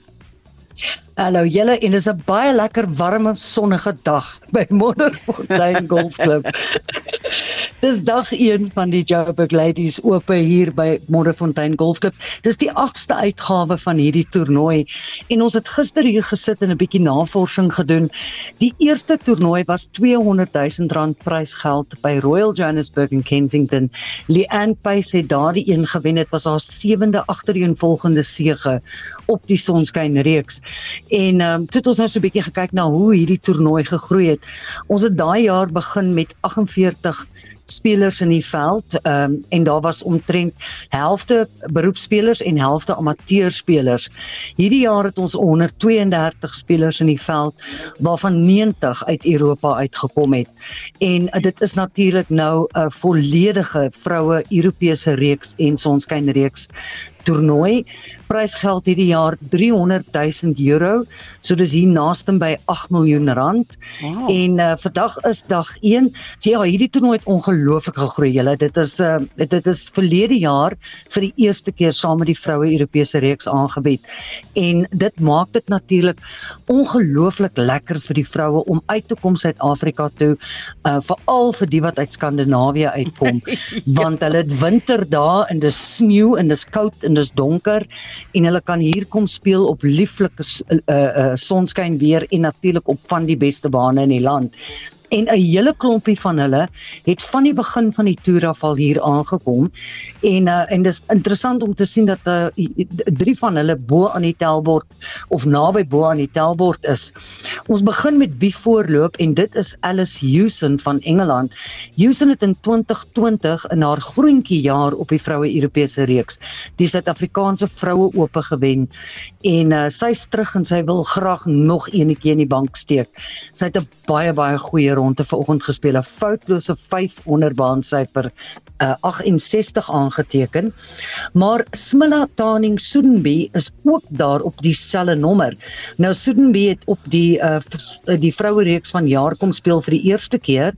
Hallo julle en dis 'n baie lekker warm sonnige dag by Modderfontein Golfklub. dis dag 1 van die Joburg Ladies Oop hier by Modderfontein Golfklub. Dis die 8ste uitgawe van hierdie toernooi en ons het gister hier gesit en 'n bietjie navorsing gedoen. Die eerste toernooi was 200 000 rand prysgeld by Royal Johannesburg in Kensington. Leanne Pace het daardie een gewen. Dit was haar sewende agtereenvolgende sege op die Sonskyn reeks. En ehm um, toe het ons nou so 'n bietjie gekyk na hoe hierdie toernooi gegroei het. Ons het daai jaar begin met 48 spelers in die veld um, en daar was omtrent helfte beroepspelers en helfte amateurspelers. Hierdie jaar het ons 132 spelers in die veld waarvan 90 uit Europa uitgekom het. En uh, dit is natuurlik nou 'n volledige vroue Europese reeks en sonskyn reeks toernooi. Prysgeld hierdie jaar 300 000 euro. So dis hier naaste by 8 miljoen rand. Wow. En uh, vandag is dag 1. So ja, hierdie toernooi het ongelooflik gegroei. Julle, dit is uh, dit is verlede jaar vir die eerste keer saam met die vroue Europese reeks aangebied. En dit maak dit natuurlik ongelooflik lekker vir die vroue om uit te kom Suid-Afrika toe, uh, veral vir die wat uit Skandinawië uitkom, ja. want hulle het winter daar en dis sneeu en dis koud en dis donker en hulle kan hier kom speel op lieflike uh, uh, sonskyn weer en natuurlik op van die beste bane in die land en 'n hele klompie van hulle het van die begin van die toer af al hier aangekom en uh, en dis interessant om te sien dat uh, drie van hulle bo aan die tellbord of naby bo aan die tellbord is. Ons begin met wie voorloop en dit is Alice Hewson van Engeland. Hewson het in 2020 in haar groentjie jaar op die vroue Europese reeks die Suid-Afrikaanse vroue oop gewen en uh, sy's terug en sy wil graag nog eenetjie in die bank steek. Sy het 'n baie baie goeie ronde vanoggend gespeel, 'n foutlose 5 onderbaan syfer uh, 68 aangeteken. Maar Smilla Taning Soedenby is ook daar op dieselfde nommer. Nou Soedenby het op die uh, die vroue reeks van jaar kom speel vir die eerste keer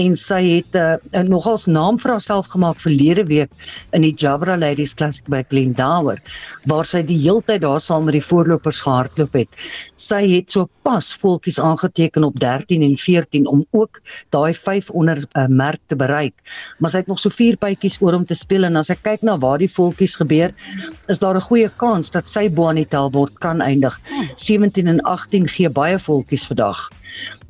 en sy het uh, nogals naam vir haarself gemaak verlede week in die Jabra Ladies Classic by Glendower waar sy die heeltyd daar saam met die voorlopers gehardloop het. Sy het so pas voeltjies aangeteken op 13 en 14 om ook daai 5 onder uh, merk te bereik. Maar sy het nog so vier bytjies oor om te speel en as ek kyk na waar die voeltjies gebeur, is daar 'n goeie kans dat sy bo aan die tellbord kan eindig. 17 en 18 gee baie voeltjies vandag.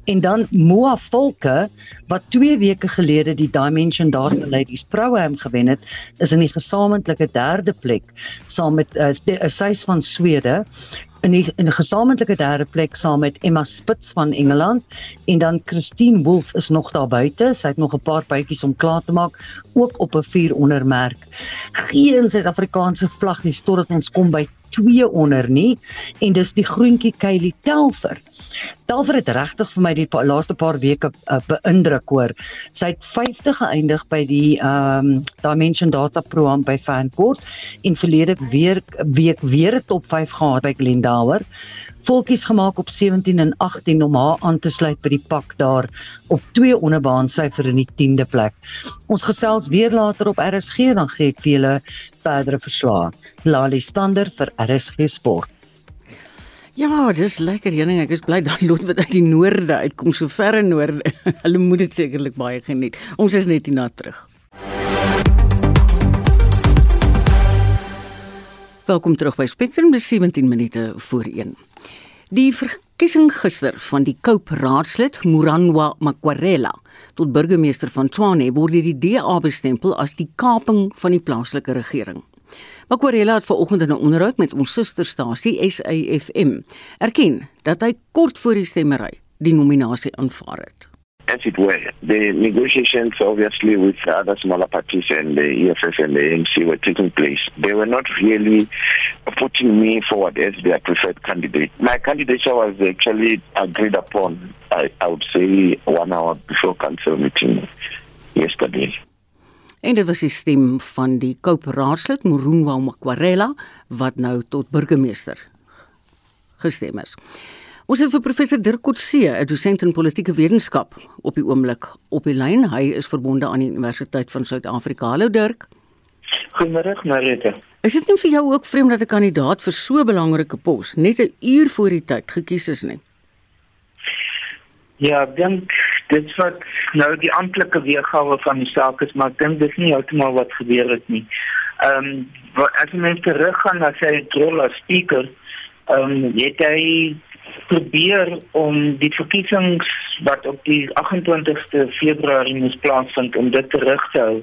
En dan Moa Volke wat 2 weke gelede die Dimension Data Ladies Pro-Am gewen het, is in die gesamentlike derde plek saam met uh, sy's van Swede in die in 'n gesamentlike derde plek saam met Emma Spitz van Engeland en dan Christine Wolf is nog daar buite. Sy het nog 'n paar bytjies om klaar te maak ook op 'n 4 ondermerk. Geen Suid-Afrikaanse vlag nie totdat ons kom by 2 onder nie en dis die groentjie Kylie Telfer. Telfer het regtig vir my die pa, laaste paar weke uh, beïndruk hoor. Sy het 50 geëindig by die ehm um, Dimension Data Pro by Fancourt en verlede weer week weer 'n top 5 gehad by Glendower. Volkies gemaak op 17 en 18 om haar aan te sluit by die pak daar op 2 onderbaan syfer in die 10de plek. Ons gesels weer later op RSG dan gee ek vir julle verdere verslae. Lali Stander vir RSG Sport. Ja, dis lekker heuning. Ek is bly daai lot wat uit die noorde uitkom, so ver in noorde. Hulle moet dit sekerlik baie geniet. Ons is net hierna terug. Welkom terug by Spectrum, dis 17 minute voor 1. Die verkiesing gister van die Cape Raadslid Muranwa Makwarela tot burgemeester van Tshwane word deur die DA bestempel as die kaping van die plaaslike regering. Makwarela het vanoggend in 'n onderhoud met ons susterstasie SAFM erken dat hy kort voor die stemmery die nominasie aanvaar het. As it were. The negotiations, obviously, with other smaller parties and the EFF and the ANC were taking place. They were not really putting me forward as their preferred candidate. My candidature was actually agreed upon, I, I would say, one hour before council meeting yesterday. En dit was die stem van die Cape Raadslid Morunwa Makwarela wat nou tot burgemeester gestem is. Ons het vir professor Dirk Coetzee, 'n dosent in politieke wetenskap, op die oomblik op die lyn. Hy is verbonde aan die Universiteit van Suid-Afrika. Hallo Dirk. Goeiemôre, Marita. Is dit nie vir jou ook vreemd dat 'n kandidaat vir so 'n belangrike pos net 'n uur voor die tyd gekies is nie? Ja, ek dink dit wat nou die amptelike weergawe van die saak is, maar ek dink dis nie heeltemal wat gebeur het nie. Ehm um, as mens teruggaan na sy rol as speaker, ehm um, het hy probeer om die verkiesings wat op die 28ste Februarie moes plaasvind om dit terug te hou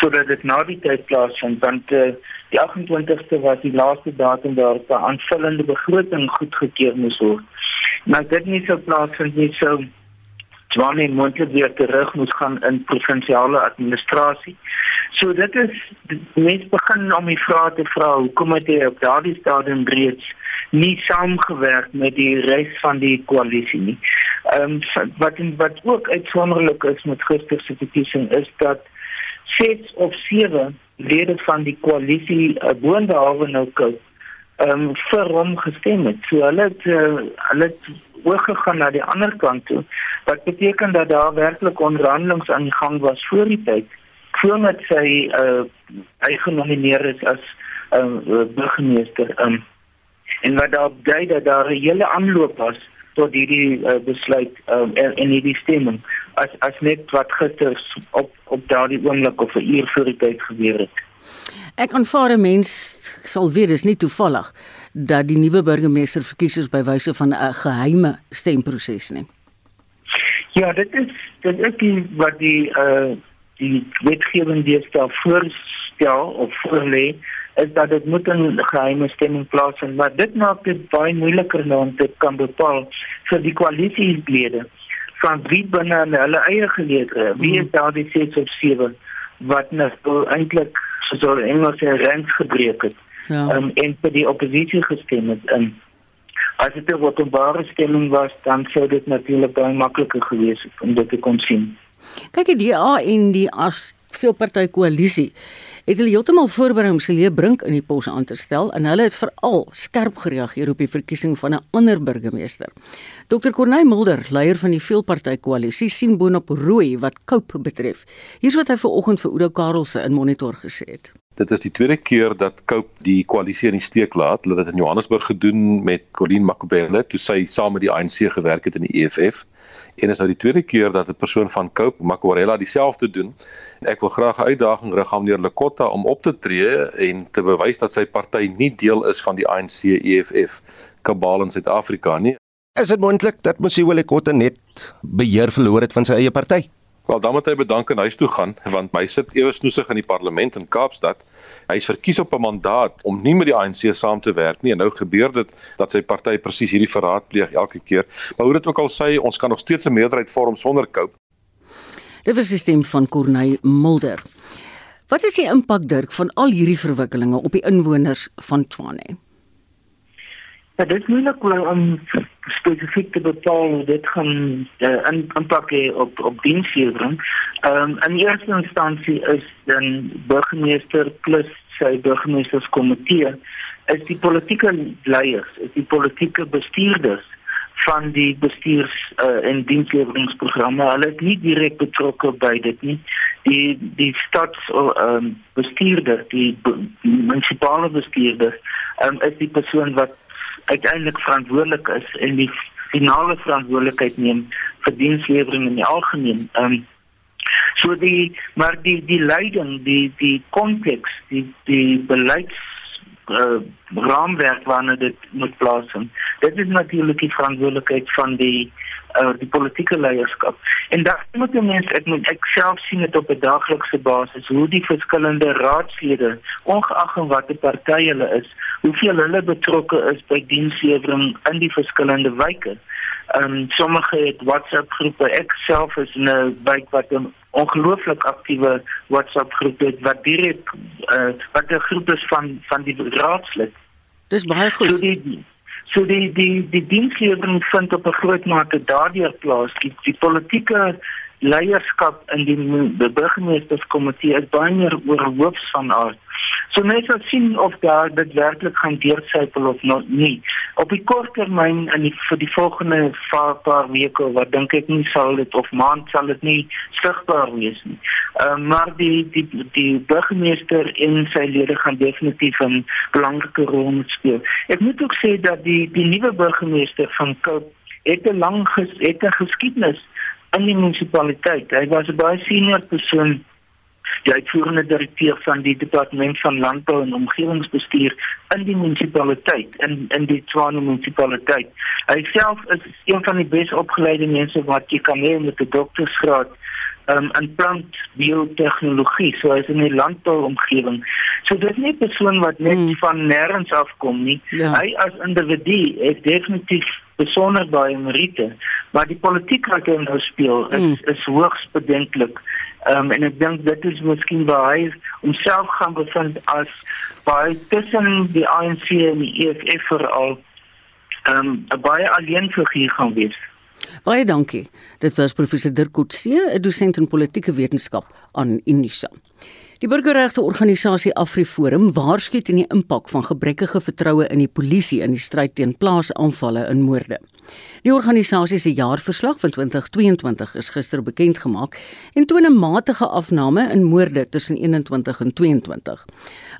sodat dit na die tyd plaasvind want uh, die 28ste was die laaste datum waarop 'n aanvullende begroting goedgekeur moes word. Maar dit nie so plaasvind nie so Johnny moontlik weer terug moes gaan in provinsiale administrasie. So dit is mense begin om die vrae te vra hoekom het hy op daardie stadium reeds nie saamgewerk met die res van die koalisie nie. Ehm um, wat wat ook uitsonderlik is met gister se verkiesing is dat ses of sewe lede van die koalisie uh, boonbehalwe nou kou ehm um, vir hom gestem het. So hulle het uh, hulle het oorgegaan na die ander kant toe. Wat beteken dat daar werklik onderhandelinge aan die gang was voor die tyd voordat sy uh, hy genomineer is as 'n uh, eh, burgemeester. Ehm um, en wat daar dui dat daar 'n hele aanloop was tot hierdie uh, besluit um, en, en hierdie stemming as as net wat gister op op daardie oomblik of 'n uur voor die tyd gebeur het. Ek aanvaar 'n mens sal weet dis nie toevallig dat die nuwe burgemeester verkies is by wyse van 'n geheime stemproses nie. Ja, dit is dit is die wat die uh die wetgewing deesdae voorstel of voorlê is dat dit moet 'n geheime stemming plaasvind, maar dit maak dit baie moeiliker nou om te kan bepaal vir die koalisielede van wie binne hulle eie geleedere, wie is daar die ses of sewe wat nou eintlik so Engels se rand gebreek het. Ja. Um, en vir die oppositie gestem het. Um, as dit 'n openbare stemming was, dan sou dit natuurlik baie makliker gewees het om dit te kon sien. Kyk, die DA en die as veelparty koalisie het hulle heeltemal voorberei om Celie Brink in die pos aan te stel en hulle het veral skerp gereageer op die verkiesing van 'n ander burgemeester. Dr Corneil Mulder, leier van die veelparty koalisie, sien boonop rooi wat Cope betref. Hier's wat hy vanoggend vir Oudo Karelse in Monitor gesê het. Dit is die tweede keer dat Cope die koalisie in die steek laat. Hulle het dit in Johannesburg gedoen met Colleen Makubele toe sy saam met die ANC gewerk het in die EFF en is nou die tweede keer dat 'n persoon van Cope Makwarela dieselfde doen. Ek wil graag 'n uitdaging rig aan meneer Lekotta om op te tree en te bewys dat sy party nie deel is van die ANC EFF kabal in Suid-Afrika nie. Is dit moontlik dat Mosiwe Lekotta net beheer verloor het van sy eie party? Wel dan moet hy bedank en huis toe gaan want my sit ewe snoesig in die parlement in Kaapstad. Hy is verkies op 'n mandaat om nie met die ANC saam te werk nie en nou gebeur dit dat sy party presies hierdie verraad pleeg elke keer. Maar hoe dit ook al sê, ons kan nog steeds 'n meerderheid vorm sonder Cope. Dit was die stem van Corneil Mulder. Wat is die impak Dirk van al hierdie verwikkelinge op die inwoners van Tshwane? Ja, dit is moeilik om spesifiek te bepaal hoe dit gaan uh, impak hê op op dienslewering. Ehm um, in eerste instansie is dan burgemeester plus sy burgemeesterskomitee is die politieke leiers, is die politieke bestuurders van die bestuurs uh, en diensleweringsprogramme. Hulle is nie direk betrokke by dit nie. Die die stads um, bestuurder, die, die munisipale bestuurder, um, is die persoon wat uiteindelik verantwoordelik is en die finale verantwoordelikheid neem vir dienslewering in die algemeen. Ehm um, so die maar die die leiding, die die konteks, die die beleids uh, raamwerk waarna dit moet plaasvind. Dit is natuurlik die verantwoordelikheid van die uh, die politieke leierskap. En dan moet mense ek moet ek self sien dit op 'n daaglikse basis hoe die verskillende raadslede, ongeag van watter party hulle is, hoeveel hulle betrokke is by dienslewering in die verskillende wyke. Ehm um, sommige het WhatsApp groepe. Ek self is in 'n wijk wat 'n ongelooflik aktiewe WhatsApp groep het wat direk uh, wat 'n groep is van van die raadslid. Dis baie goed. So die so die die die dienslewering vind op 'n groot mate daardeur plaas. Die, die politieke leierskap in die, die burgemeesterskomitee is baie meer oor hoofs van aard. So mens sal sien of daar dit werklik gaan deursypel of not, nie. Op die kort termyn in die vir die volgende paar weke wat dink ek nie sal dit of maand sal dit nie sigbaar wees nie. Ehm uh, maar die die die burgemeester en sy lede gaan definitief 'n belangrike rol speel. Ek moet ook sê dat die die nuwe burgemeester van Cape het 'n lang ges, het 'n geskiedenis in die munisipaliteit. Hy was 'n baie senior persoon die uitvoerende direkteur van die departement van landbou en omgewingsbestuur in die munisipaliteit in in die Tshwane munisipaliteit. Hy self is een van die bes opgeleide mense wat jy kan hê met 'n doktorsgraad um, in plant biotehnologie, so as in die landbou omgewing. So dit is nie 'n persoon wat net hmm. van nêrens af kom nie. Ja. Hy as individu is definitief besonder baie meriete, maar die politiek wat hy nou speel is hmm. is hoogs bedenklik. Ehm um, en ek dink dit is miskien waar hy homself gaan bevind as baie tussen die ANC en die EFF veral ehm um, 'n baie alleen figuur gaan wees. Baie dankie. Dit was professor Dirk Coetzee, 'n dosent in politieke wetenskap aan Unisa. Die burgerregte organisasie AfriForum waarsku teen die impak van gebrekkige vertroue in die polisie in die stryd teen plaasaanvalle en moorde. Die organisasie se jaarverslag van 2022 is gister bekend gemaak en toon 'n matige afname in moorde tussen 21 en 22.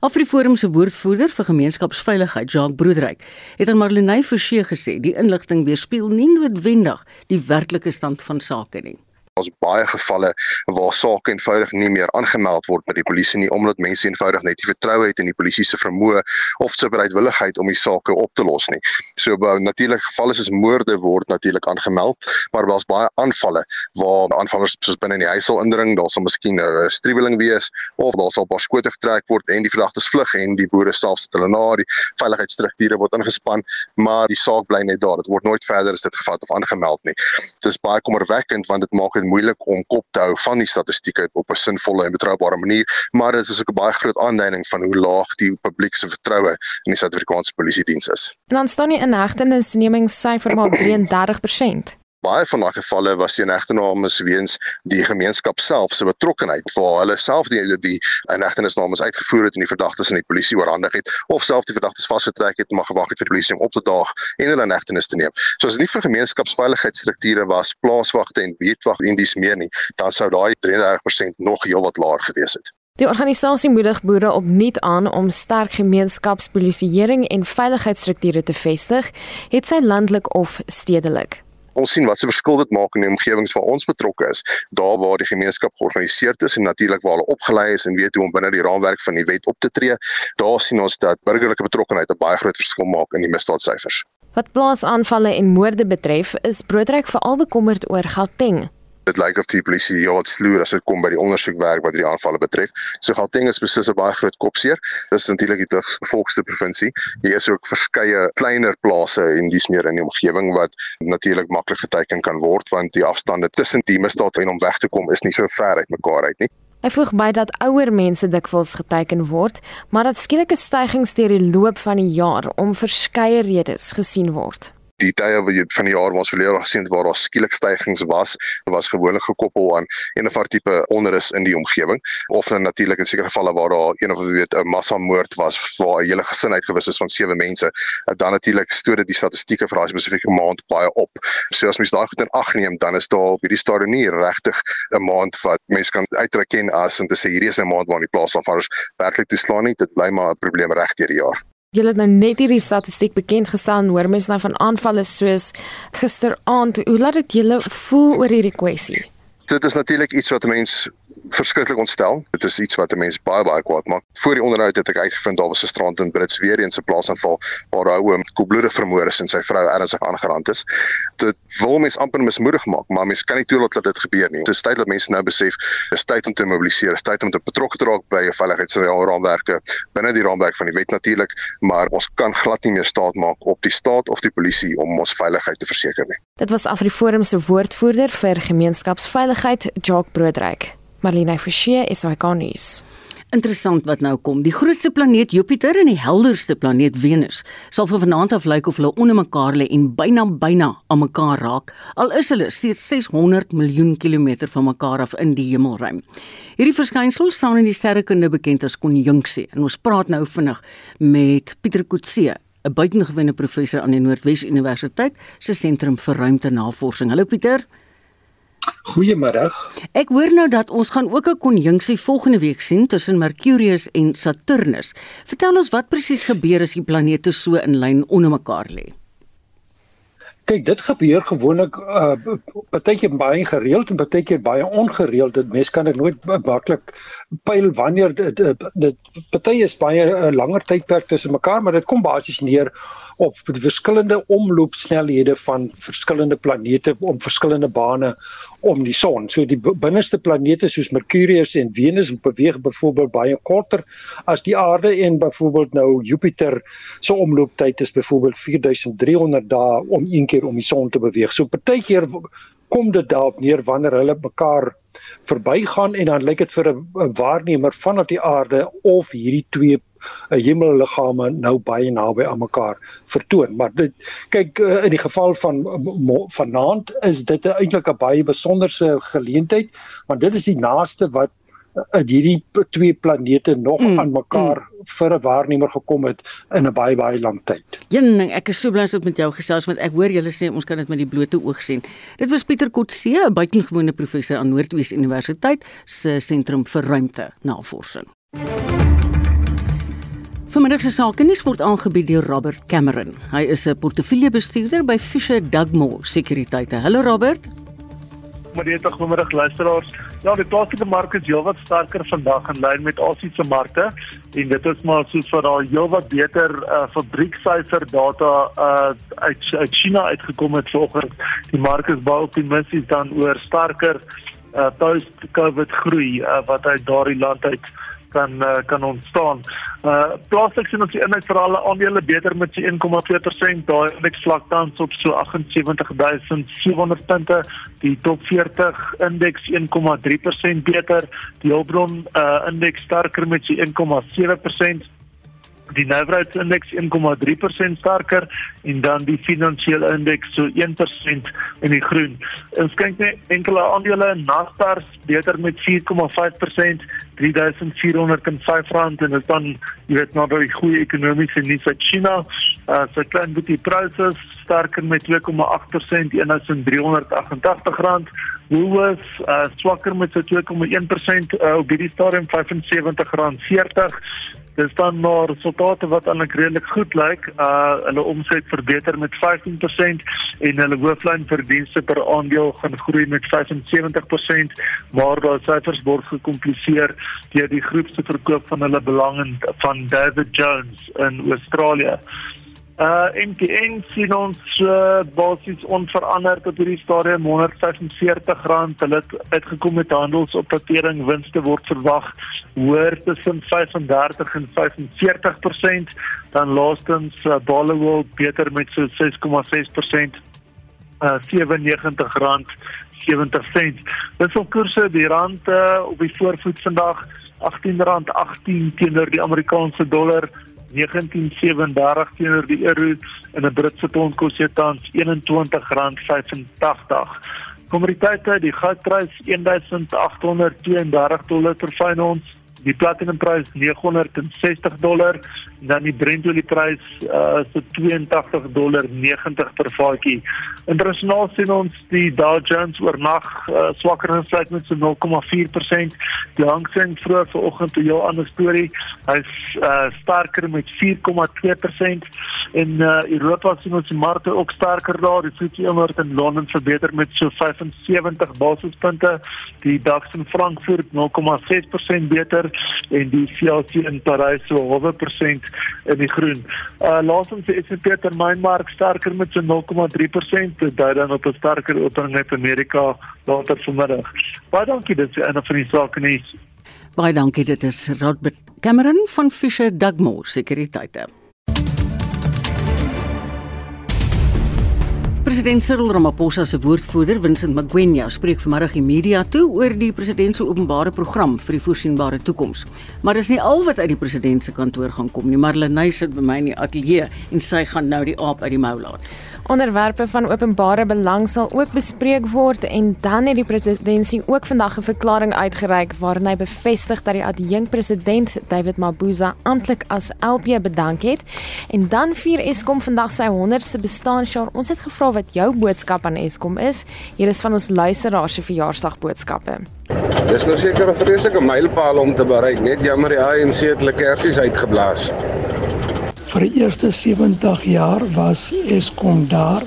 AfriForum se woordvoerder vir gemeenskapsveiligheid, Jacques Broederyk, het aan Marlenae Forsie gesê die inligting weerspieël nie noodwendig die werklike stand van sake nie. Ons baie gevalle waar sake eenvoudig nie meer aangemeld word by die polisie nie omdat mense eenvoudig net nie vertroue het in die polisie se vermoë of se bereidwilligheid om die sake op te los nie. So natuurlik gevalle soos moorde word natuurlik aangemeld, maar daar's baie aanvalle waar aanvallers soos binne in die huis sal indring, daar sal miskien 'n striweling wees of daar sal 'n paar skote getrek word en die verdagtes vlug en die boere self sit hulle na die veiligheidsstrukture word ingespan, maar die saak bly net daar. Dit word nooit verder as dit gevat of aangemeld nie. Dit is baie kommerwekkend want dit maak dit moeilik om kop te hou van die statistieke op 'n sinvolle en betroubare manier, maar dit is ook 'n baie groot aanduiding van hoe laag die publiek se vertroue in die Suid-Afrikaanse polisie diens is. En dan staan die inhegtenisnemingssyfer maar op 33% baie van daai gevalle was die inhegtenames weens die gemeenskap self se betrokkeheid waar hulle self die die inhegtenisnames uitgevoer het en die verdagtes aan die polisie oorhandig het of self die verdagtes vasgetrek het maar gewag het vir die polisie om op te daag en hulle inhegtenis te neem. So as dit nie vir gemeenskapsveiligheidsstrukture was, plaaswagte en buurtwag en dis meer nie, dan sou daai 33% nog heelwat laer gewees het. Die organisasie moedig boere opnuut aan om sterk gemeenskapspolisieering en veiligheidsstrukture te vestig, het sy landelik of stedelik ons sien wat se verskil dit maak in die omgewings waar ons betrokke is, daar waar die gemeenskap georganiseer is en natuurlik waar hulle opgelei is en weet hoe om binne die raamwerk van die wet op te tree, daar sien ons dat burgerlike betrokkenheid 'n baie groot verskil maak in die misdaadsyfers. Wat plaasaanvalle en moorde betref, is Broodryk veral bekommerd oor Gauteng. Dit lyk of die polisie ja wat sloer as dit kom by die ondersoekwerk wat die aanvalle betref. So Gauteng is beslis 'n baie groot kopseer. Dis natuurlik die volksste provinsie. Hier is ook verskeie kleiner plase en dis meer in die omgewing wat natuurlik maklik geteken kan word want die afstande tussen die misdaad en om weg te kom is nie so ver uit mekaar uit nie. Hy voeg by dat ouer mense dikwels geteken word, maar dat skielike stygings deur die loop van die jaar om verskeie redes gesien word die tye wat jy van die jaar waar ons verlede gesien het waar daar skielik stygings was, was gewoonlik gekoppel aan een of ander tipe onrus in die omgewing of dan natuurlik in sekere gevalle waar daar een of ander weet 'n massamoord was waar 'n hele gesin uitgewis is van sewe mense, dan natuurlik stoot dit die statistieke vir daai spesifieke maand baie op. So as mens daai goed in ag neem, dan is daar op hierdie stadium nie regtig 'n maand wat mense kan uittrek en as en te sê hierdie is 'n maand waar die plaasafvallers werklik toeslaan nie, dit bly maar 'n probleem reg deur die jaar. Julle het nou net hierdie statistiek bekend gestel en hoor mense nou van aanvalle soos gisteraand. Hoe laat dit julle voel oor hierdie kwessie? Dit is natuurlik iets wat mense verskriklik ontstel. Dit is iets wat 'n mens baie baie kwaad maak. Voor die onderhoud het ek uitgevind daar was 'n strand in Brits weer eens 'n plaasaanval waar 'n ou koelbloedig vermoor is en sy vrou ernstig aangerand is. Dit wil mens amper mismoedig maak, maar mens kan nie toelaat dat dit gebeur nie. Dit is tyd dat mense nou besef, dis tyd om te mobiliseer, is tyd om te betrokke te raak by veiligheidsraamwerke binne die raamwerk van die wet natuurlik, maar ons kan glad nie meer staat maak op die staat of die polisie om ons veiligheid te verseker nie. Dit was Afriforum se woordvoerder vir gemeenskapsveiligheid, Jacques Broodryk. Marlene Forsie is hy konnies. Interessant wat nou kom. Die grootste planeet Jupiter en die helderste planeet Venus sal van vanaand af lyk of hulle onder mekaar lê en byna byna aan mekaar raak. Al is hulle steeds 600 miljoen kilometer van mekaar af in die hemelruim. Hierdie verskynsel staan in die sterrekunde bekend as konjunksie en ons praat nou vinnig met Pieter Kutse 'n buitengewone professor aan die Noordwes Universiteit se sentrum vir ruimtenavorsing. Hallo Pieter. Goeiemiddag. Ek hoor nou dat ons gaan ook 'n konjunksie volgende week sien tussen Mercurius en Saturnus. Vertel ons wat presies gebeur as die planete so in lyn onder mekaar lê. Kyk, dit gebeur gewoonlik uh partykeer baie gereeld en partykeer baie ongereeld. Dit mens kan dit nooit maklik pyl wanneer dit dit party is baie 'n uh, langer tydperk tussen mekaar, maar dit kom basies neer op verskillende omloopsnelhede van verskillende planete om verskillende bane om die son. So die binneste planete soos Mercurius en Venus beweeg byvoorbeeld baie korter as die aarde en byvoorbeeld nou Jupiter se omlooptyd is byvoorbeeld 4300 dae om een keer om die son te beweeg. So partykeer kom dit daarop neer wanneer hulle mekaar verbygaan en dan lyk dit vir 'n waarnemer vanaf die aarde of hierdie twee 'n hemelliggame nou baie naby aan mekaar vertoon. Maar dit kyk eh, in die geval van vanaand is dit eintlik 'n baie besonderse geleentheid want dit is die naaste wat eh, hierdie twee planete nog mm, aan mekaar mm. vir 'n waarnemer gekom het in 'n baie baie lang tyd. Een ding, ek is so bly om met jou gesels want ek hoor julle sê ons kan dit met die blote oog sien. Dit was Pieter Kotse, 'n buitengewone professor aan Noordwes Universiteit se sentrum vir ruimte navorsing. Vanmiddag se sake nuus word aangebied deur Robert Cameron. Hy is 'n portefeuljebestuurder by Fisher Dugmore Sekuriteite. Hallo Robert. Goeiemiddag, goeiemiddag luisteraars. Ja, die plaaslike mark is heelwat sterker vandag in lyn met Asië se markte en dit is maar soos vir daai heelwat beter uh, fabrieksyfer data uh, uit uit China uitgekom het vanoggend. Die mark is baie optimisties dan oor sterker uh, post-COVID groei uh, wat uit daardie land uit kan uh, kan ontstaan. Uh plaaslik sien ons die indeks vir alle aandele beter met so 1,2%. Daai indeks vlak tans op so 78700 punte. Die top 40 indeks 1,3% beter. Die hulpbron uh indeks sterker met so 1,7% die nywerheidsindeks 1,3% sterker en dan die finansiële indeks so 1% in die groen. Ons kyk net enkele aandele Naspers beter met 4,5% 3405 rand en dit dan jy weet nou baie goeie ekonomiese nuus uit China. Uh so klein bietjie pryse sterker met 2,8% 1388 rand. Woolworths uh swakker met so 2,1% uh, op hierdie stadium 75 rand 40 Dis dan maar resultate wat eintlik redelik goed lyk. Uh hulle omset verbeter met 15% en hulle hooflyn verdienste per aandeel gaan groei met 75%, maar daar syfers word gekompliseer deur die groep se verkoop van hulle belang in van David Jones in Australië. Uh MTN sien ons uh, basies onveranderd op hierdie stadium R145. Hulle het uitgekom met handelsopdatering winste word verwag hoër tussen 35 en 45%. Dan laastens uh, Barloworld beter met so 6,6% uh R97 70 sent. Dis op koerse die rand uh, op die voorvoet vandag R18.18 teenoor die Amerikaanse dollar 1937 teenoor die euro en 'n Britse pond kos dit tans R21.85. Kommoditeite, die goudprys 1832 dollar per fyn ons, die platinumprys 960 dollar, dan die Brentolieprys uh so 82 dollar 90 per vatjie. Internasionaal sien ons die Dow Jones oornag uh, swakker gesluit met so 0,4%. Die Hang Seng vroeg vanoggend 'n heel ander storie. Hy's uh sterker met 4,2% en uh Europa sien ons die markte ook sterker daar. Die FTSE 100 in Londen verbeter met so 75 basispunte. Die DAX in Frankfurt 0,6% beter en die CAC in Parys so 0,5% in die groen. Uh laasens die S&P termynmark sterker met so 0,3%, dit dui dan op 'n sterker opening in Amerika later vanmiddag. Baie dankie dit is 'n van die sake nuus. Baie dankie dit is Robert Cameron van Fisher Dugmore Sekuriteite. President Cyril Ramaphosa se woordvoerder, Vincent Magwenya, spreek vanmiddag die media toe oor die president se openbare program vir die voorsienbare toekoms. Maar dis nie al wat uit die president se kantoor gaan kom nie. Marlenae sit by my in die ateljee en sy gaan nou die aap uit die mou laat. Onderwerpe van openbare belang sal ook bespreek word en dan het die presidentskap ook vandag 'n verklaring uitgereik waarin hy bevestig dat die adjunkpresident David Mabuza amptelik as LP bedank het. En dan vier Eskom vandag sy 100ste bestaanjaar. Ons het gevra wat jou boodskap aan Eskom is. Hier is van ons luisteraars se verjaarsdagboodskappe. Dis nou seker 'n vreeslike mylpaal om te bereik. Net jammer die ANC het hulle kersies uitgeblaas. Vir die eerste 70 jaar was Eskom daar.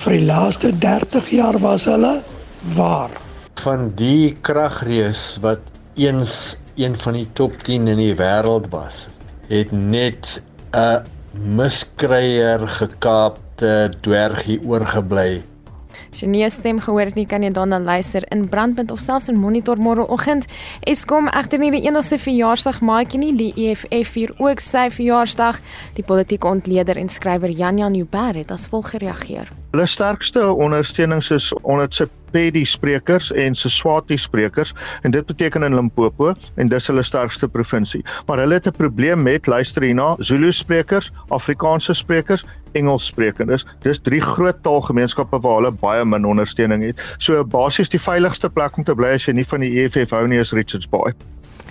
Vir die laaste 30 jaar was hulle waar. Van die kragreus wat eens een van die top 10 in die wêreld was, het net 'n miskryer gekaapte dwergie oorgebly. As jy nie 'n stem gehoor het nie, kan jy daarna luister in Brandpunt of selfs in Monitor môreoggend. Eskom egter nie die enigste verjaarsdag maak nie, die EFF vier ook sy verjaarsdag. Die politieke ontleder en skrywer Jan Jan Uber het as volg gereageer. Hulle sterkste ondersteunings is onder se Pedi sprekers en Seswati sprekers en dit beteken in Limpopo en dis hulle sterkste provinsie. Maar hulle het 'n probleem met luister hierna Zulu sprekers, Afrikaanse sprekers, Engels sprekendes. Dis drie groot taalgemeenskappe waar hulle baie min ondersteuning het. So basies die veiligste plek om te bly as jy nie van die EFF hou nie is Richards Bay.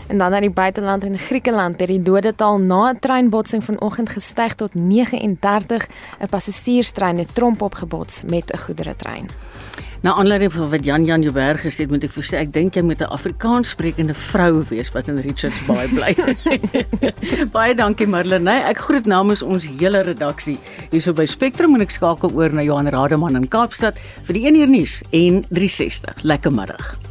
En dan na die buiteland in Griekeland het die dodetal na 'n treinbotsing vanoggend gestyg tot 39. 'n Passasierstrein het tromp opgebots met 'n goederetrein. Nou aanleiding van wat Jan Jan Joubert gesê het, moet ek vir sê ek dink jy moet 'n Afrikaans sprekende vrou wees wat in Richards Bay bly. Baie dankie Marlene. Ek groet namens ons hele redaksie hierso by Spectrum en ek skakel oor na Johan Rademan in Kaapstad vir die 1 uur nuus en 360. Lekker middag.